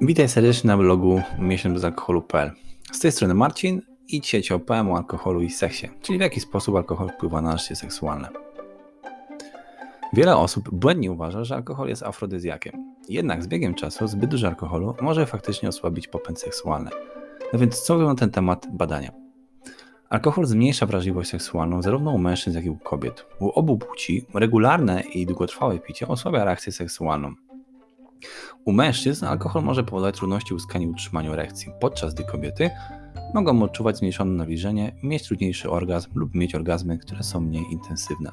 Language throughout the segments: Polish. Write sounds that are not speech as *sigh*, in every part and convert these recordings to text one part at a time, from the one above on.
Witaj serdecznie na blogu miesiączbezalkoholu.pl Z tej strony Marcin i dzisiaj ci opowiem o alkoholu i seksie, czyli w jaki sposób alkohol wpływa na życie seksualne. Wiele osób błędnie uważa, że alkohol jest afrodyzjakiem. Jednak z biegiem czasu zbyt dużo alkoholu może faktycznie osłabić popęd seksualny. No więc co mówią na ten temat badania? Alkohol zmniejsza wrażliwość seksualną zarówno u mężczyzn, jak i u kobiet. U obu płci regularne i długotrwałe picie osłabia reakcję seksualną. U mężczyzn alkohol może powodować trudności w uzyskaniu i utrzymaniu erekcji, podczas gdy kobiety mogą odczuwać zmniejszone nawilżenie, mieć trudniejszy orgazm lub mieć orgazmy, które są mniej intensywne.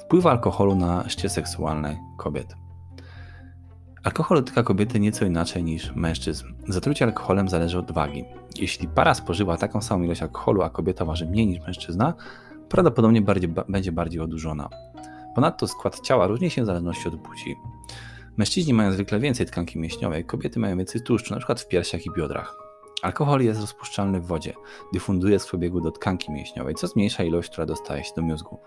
Wpływ alkoholu na życie seksualne kobiet. Alkohol dotyka kobiety nieco inaczej niż mężczyzn. Zatrucie alkoholem zależy od wagi. Jeśli para spożywa taką samą ilość alkoholu, a kobieta waży mniej niż mężczyzna, prawdopodobnie bardziej, będzie bardziej odurzona. Ponadto skład ciała różni się w zależności od płci. Mężczyźni mają zwykle więcej tkanki mięśniowej, kobiety mają więcej tłuszczu, np. w piersiach i biodrach. Alkohol jest rozpuszczalny w wodzie, dyfunduje z przebiegu do tkanki mięśniowej, co zmniejsza ilość, która dostaje się do mózgu.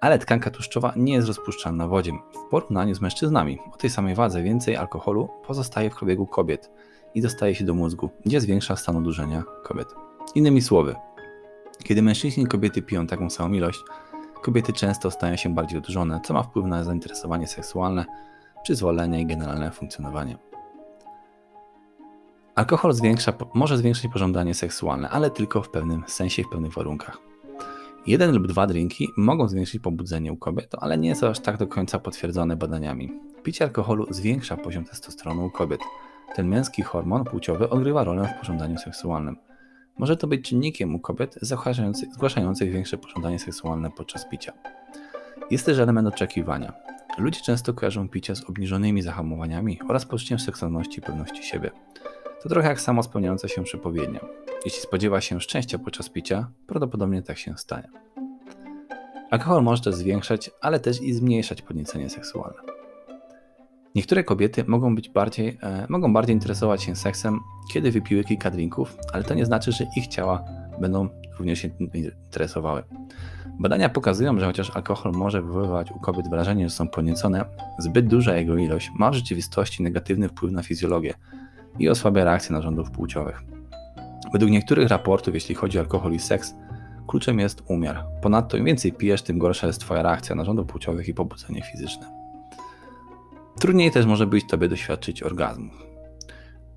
Ale tkanka tłuszczowa nie jest rozpuszczalna w wodzie. W porównaniu z mężczyznami o tej samej wadze więcej alkoholu pozostaje w przebiegu kobiet i dostaje się do mózgu, gdzie zwiększa stan odurzenia kobiet. Innymi słowy, kiedy mężczyźni i kobiety piją taką samą ilość, kobiety często stają się bardziej odurzone, co ma wpływ na zainteresowanie seksualne, przyzwolenie i generalne funkcjonowanie. Alkohol zwiększa, może zwiększyć pożądanie seksualne, ale tylko w pewnym sensie i w pewnych warunkach. Jeden lub dwa drinki mogą zwiększyć pobudzenie u kobiet, ale nie jest aż tak do końca potwierdzone badaniami. Picie alkoholu zwiększa poziom testosteronu u kobiet. Ten męski hormon płciowy odgrywa rolę w pożądaniu seksualnym. Może to być czynnikiem u kobiet zgłaszających, zgłaszających większe pożądanie seksualne podczas picia. Jest też element oczekiwania. Ludzie często kojarzą picie z obniżonymi zahamowaniami oraz poczuciem seksualności i pewności siebie. To trochę jak samo spełniająca się przepowiednia. Jeśli spodziewa się szczęścia podczas picia, prawdopodobnie tak się stanie. Alkohol może też zwiększać, ale też i zmniejszać podniecenie seksualne. Niektóre kobiety mogą, być bardziej, e, mogą bardziej interesować się seksem, kiedy wypiły kilka drinków, ale to nie znaczy, że ich ciała będą również się interesowały. Badania pokazują, że chociaż alkohol może wywoływać u kobiet wrażenie, że są podniecone, zbyt duża jego ilość ma w rzeczywistości negatywny wpływ na fizjologię i osłabia reakcję narządów płciowych. Według niektórych raportów, jeśli chodzi o alkohol i seks, kluczem jest umiar. Ponadto im więcej pijesz, tym gorsza jest Twoja reakcja narządów płciowych i pobudzenie fizyczne. Trudniej też może być Tobie doświadczyć orgazmu.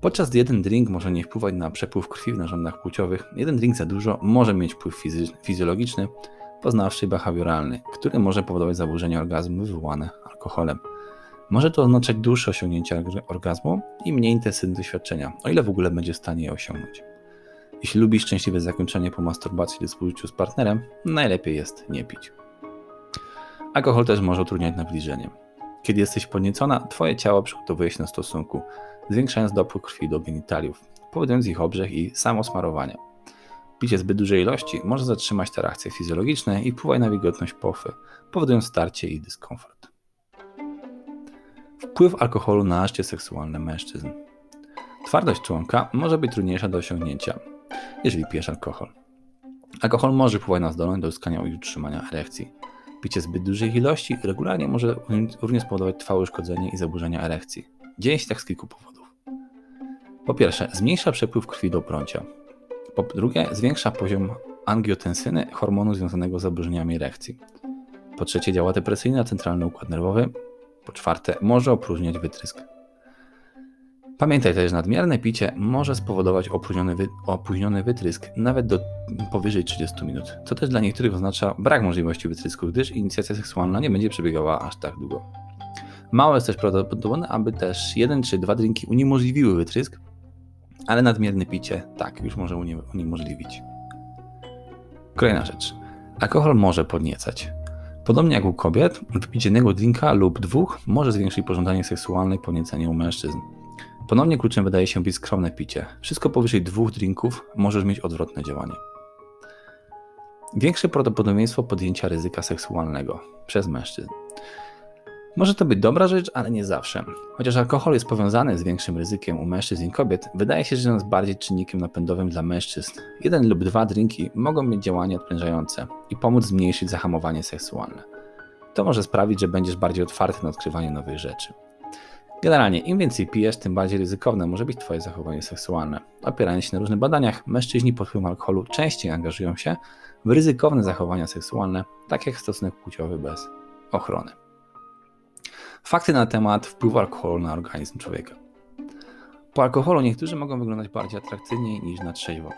Podczas gdy jeden drink może nie wpływać na przepływ krwi w narządach płciowych, jeden drink za dużo może mieć wpływ fizjologiczny, poznawczy i behawioralny, który może powodować zaburzenia orgazmu wywołane alkoholem. Może to oznaczać dłuższe osiągnięcie orgazmu i mniej intensywne doświadczenia, o ile w ogóle będzie w stanie je osiągnąć. Jeśli lubisz szczęśliwe zakończenie po masturbacji lub współżyciu z partnerem, najlepiej jest nie pić. Alkohol też może utrudniać nawilżenie. Kiedy jesteś podniecona, twoje ciało przygotowuje się na stosunku, zwiększając dopływ krwi do genitaliów, powodując ich obrzech i samosmarowanie. Picie zbyt dużej ilości może zatrzymać te reakcje fizjologiczne i wpływać na wilgotność pofy, powodując starcie i dyskomfort. Wpływ alkoholu na życie seksualne mężczyzn. Twardość członka może być trudniejsza do osiągnięcia, jeżeli pijesz alkohol. Alkohol może wpływać na zdolność do uzyskania i utrzymania erekcji. Picie zbyt dużej ilości regularnie może również spowodować trwałe uszkodzenie i zaburzenia erekcji. Dzieje się tak z kilku powodów. Po pierwsze, zmniejsza przepływ krwi do prącia. Po drugie, zwiększa poziom angiotensyny, hormonu związanego z zaburzeniami erekcji. Po trzecie, działa depresyjnie na centralny układ nerwowy. Po czwarte, może opróżniać wytrysk. Pamiętaj też, że nadmierne picie może spowodować opóźniony, wy, opóźniony wytrysk nawet do powyżej 30 minut, co też dla niektórych oznacza brak możliwości wytrysku, gdyż inicjacja seksualna nie będzie przebiegała aż tak długo. Mało jest też prawdopodobne, aby też jeden czy dwa drinki uniemożliwiły wytrysk, ale nadmierne picie tak już może uniemożliwić. Kolejna rzecz. Alkohol może podniecać. Podobnie jak u kobiet, wypicie jednego drinka lub dwóch może zwiększyć pożądanie seksualne i podniecenie u mężczyzn. Ponownie kluczem wydaje się być skromne picie. Wszystko powyżej dwóch drinków może mieć odwrotne działanie. Większe prawdopodobieństwo podjęcia ryzyka seksualnego przez mężczyzn. Może to być dobra rzecz, ale nie zawsze. Chociaż alkohol jest powiązany z większym ryzykiem u mężczyzn i kobiet, wydaje się, że jest bardziej czynnikiem napędowym dla mężczyzn. Jeden lub dwa drinki mogą mieć działanie odprężające i pomóc zmniejszyć zahamowanie seksualne. To może sprawić, że będziesz bardziej otwarty na odkrywanie nowych rzeczy. Generalnie, im więcej pijesz, tym bardziej ryzykowne może być Twoje zachowanie seksualne. Opierając się na różnych badaniach, mężczyźni pod wpływem alkoholu częściej angażują się w ryzykowne zachowania seksualne, tak jak stosunek płciowy bez ochrony. Fakty na temat wpływu alkoholu na organizm człowieka. Po alkoholu niektórzy mogą wyglądać bardziej atrakcyjnie niż na trzeźwo.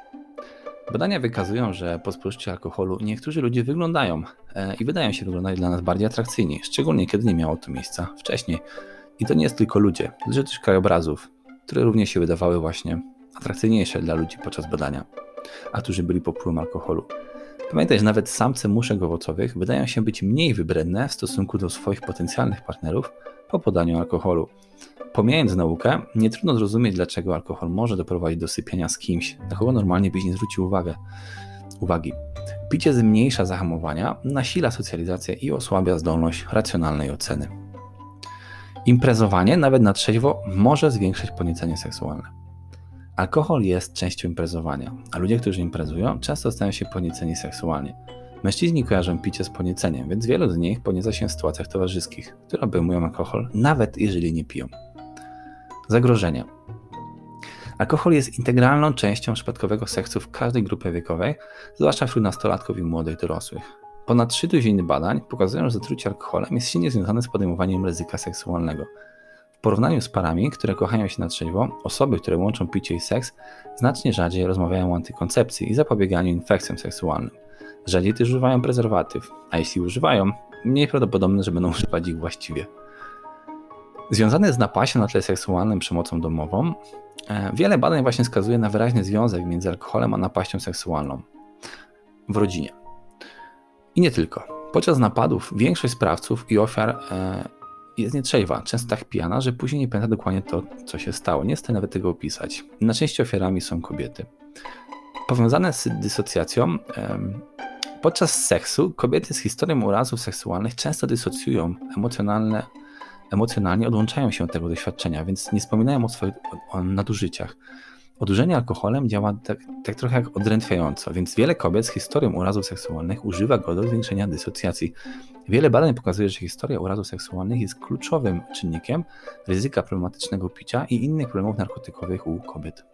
Badania wykazują, że po spożyciu alkoholu niektórzy ludzie wyglądają e, i wydają się wyglądać dla nas bardziej atrakcyjni, szczególnie kiedy nie miało to miejsca wcześniej. I to nie jest tylko ludzie, dotyczy też krajobrazów, które również się wydawały właśnie atrakcyjniejsze dla ludzi podczas badania, a którzy byli pod wpływem alkoholu. Pamiętaj, że nawet samce muszek owocowych wydają się być mniej wybredne w stosunku do swoich potencjalnych partnerów po podaniu alkoholu. Pomijając naukę, nie trudno zrozumieć, dlaczego alkohol może doprowadzić do sypiania z kimś, na kogo normalnie byś nie zwrócił uwagę. uwagi. Picie zmniejsza zahamowania, nasila socjalizację i osłabia zdolność racjonalnej oceny. Imprezowanie, nawet na trzeźwo, może zwiększyć podniecenie seksualne. Alkohol jest częścią imprezowania, a ludzie, którzy imprezują, często stają się podnieceni seksualnie. Mężczyźni kojarzą picie z podnieceniem, więc wielu z nich podnieca się w sytuacjach towarzyskich, które obejmują alkohol, nawet jeżeli nie piją. Zagrożenia. Alkohol jest integralną częścią przypadkowego seksu w każdej grupie wiekowej, zwłaszcza wśród nastolatków i młodych dorosłych. Ponad 3 tuziny badań pokazują, że zatrucie alkoholem jest silnie związane z podejmowaniem ryzyka seksualnego. W porównaniu z parami, które kochają się na trzeźwo, osoby, które łączą picie i seks, znacznie rzadziej rozmawiają o antykoncepcji i zapobieganiu infekcjom seksualnym. Rzadziej też używają prezerwatyw, a jeśli używają, mniej prawdopodobne, że będą *laughs* używać ich właściwie. Związane z napaścią na tle seksualnym przemocą domową, e, wiele badań właśnie wskazuje na wyraźny związek między alkoholem a napaścią seksualną w rodzinie. I nie tylko. Podczas napadów większość sprawców i ofiar e, jest nietrzeźwa, często tak pijana, że później nie pamięta dokładnie to, co się stało. Nie chcę nawet tego opisać. Na części ofiarami są kobiety. Powiązane z dysocjacją, podczas seksu kobiety z historią urazów seksualnych często dysocjują emocjonalne, emocjonalnie, odłączają się od tego doświadczenia, więc nie wspominają o swoich nadużyciach. Odurzenie alkoholem działa tak, tak trochę jak odrętwiająco, więc wiele kobiet z historią urazów seksualnych używa go do zwiększenia dysocjacji. Wiele badań pokazuje, że historia urazów seksualnych jest kluczowym czynnikiem ryzyka problematycznego picia i innych problemów narkotykowych u kobiet.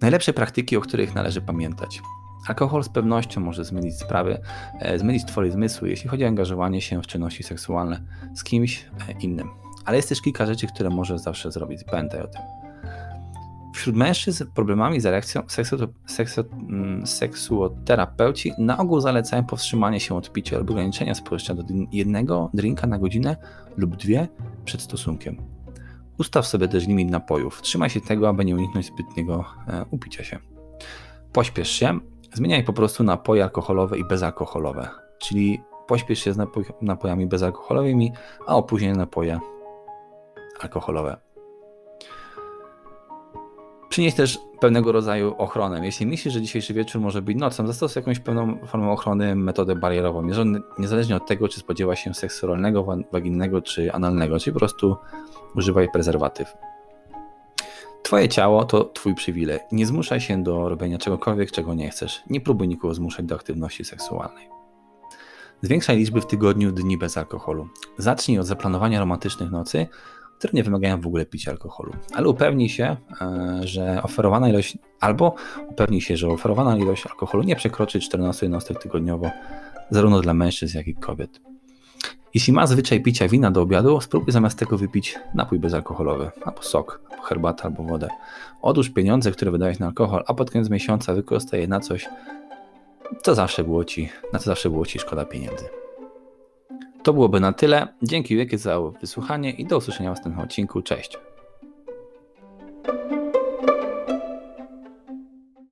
Najlepsze praktyki, o których należy pamiętać. Alkohol z pewnością może zmienić sprawy, e, zmienić Twoje zmysły, jeśli chodzi o angażowanie się w czynności seksualne z kimś e, innym. Ale jest też kilka rzeczy, które możesz zawsze zrobić. Pamiętaj o tym. Wśród mężczyzn problemami z erekcją mm, seksuoterapeuci na ogół zalecają powstrzymanie się od picia lub ograniczenia spożycia do jednego drinka na godzinę lub dwie przed stosunkiem. Ustaw sobie też limit napojów. Trzymaj się tego, aby nie uniknąć zbytniego e, upicia się. Pośpiesz się. Zmieniaj po prostu napoje alkoholowe i bezalkoholowe. Czyli pośpiesz się z napoj napojami bezalkoholowymi, a opóźnij napoje alkoholowe. Przynieś też pewnego rodzaju ochronę. Jeśli myślisz, że dzisiejszy wieczór może być nocą, zastosuj jakąś pewną formę ochrony, metodę barierową, niezależnie od tego, czy spodziewa się seksu rolnego, waginnego czy analnego, czyli po prostu używaj prezerwatyw. Twoje ciało to twój przywilej. Nie zmuszaj się do robienia czegokolwiek, czego nie chcesz. Nie próbuj nikogo zmuszać do aktywności seksualnej. Zwiększaj liczby w tygodniu dni bez alkoholu. Zacznij od zaplanowania romantycznych nocy, które nie wymagają w ogóle picia alkoholu. Ale upewnij się, e, że oferowana ilość, albo upewnij się, że oferowana ilość alkoholu nie przekroczy 14 jednostek tygodniowo, zarówno dla mężczyzn, jak i kobiet. Jeśli ma zwyczaj picia wina do obiadu, spróbuj zamiast tego wypić napój bezalkoholowy, albo sok, albo herbatę, albo wodę. Odłóż pieniądze, które wydałeś na alkohol, a pod koniec miesiąca wykorzystaj je na coś, co zawsze było ci, na co zawsze było ci szkoda pieniędzy. To byłoby na tyle. Dzięki wielkie za wysłuchanie i do usłyszenia w następnym odcinku. Cześć.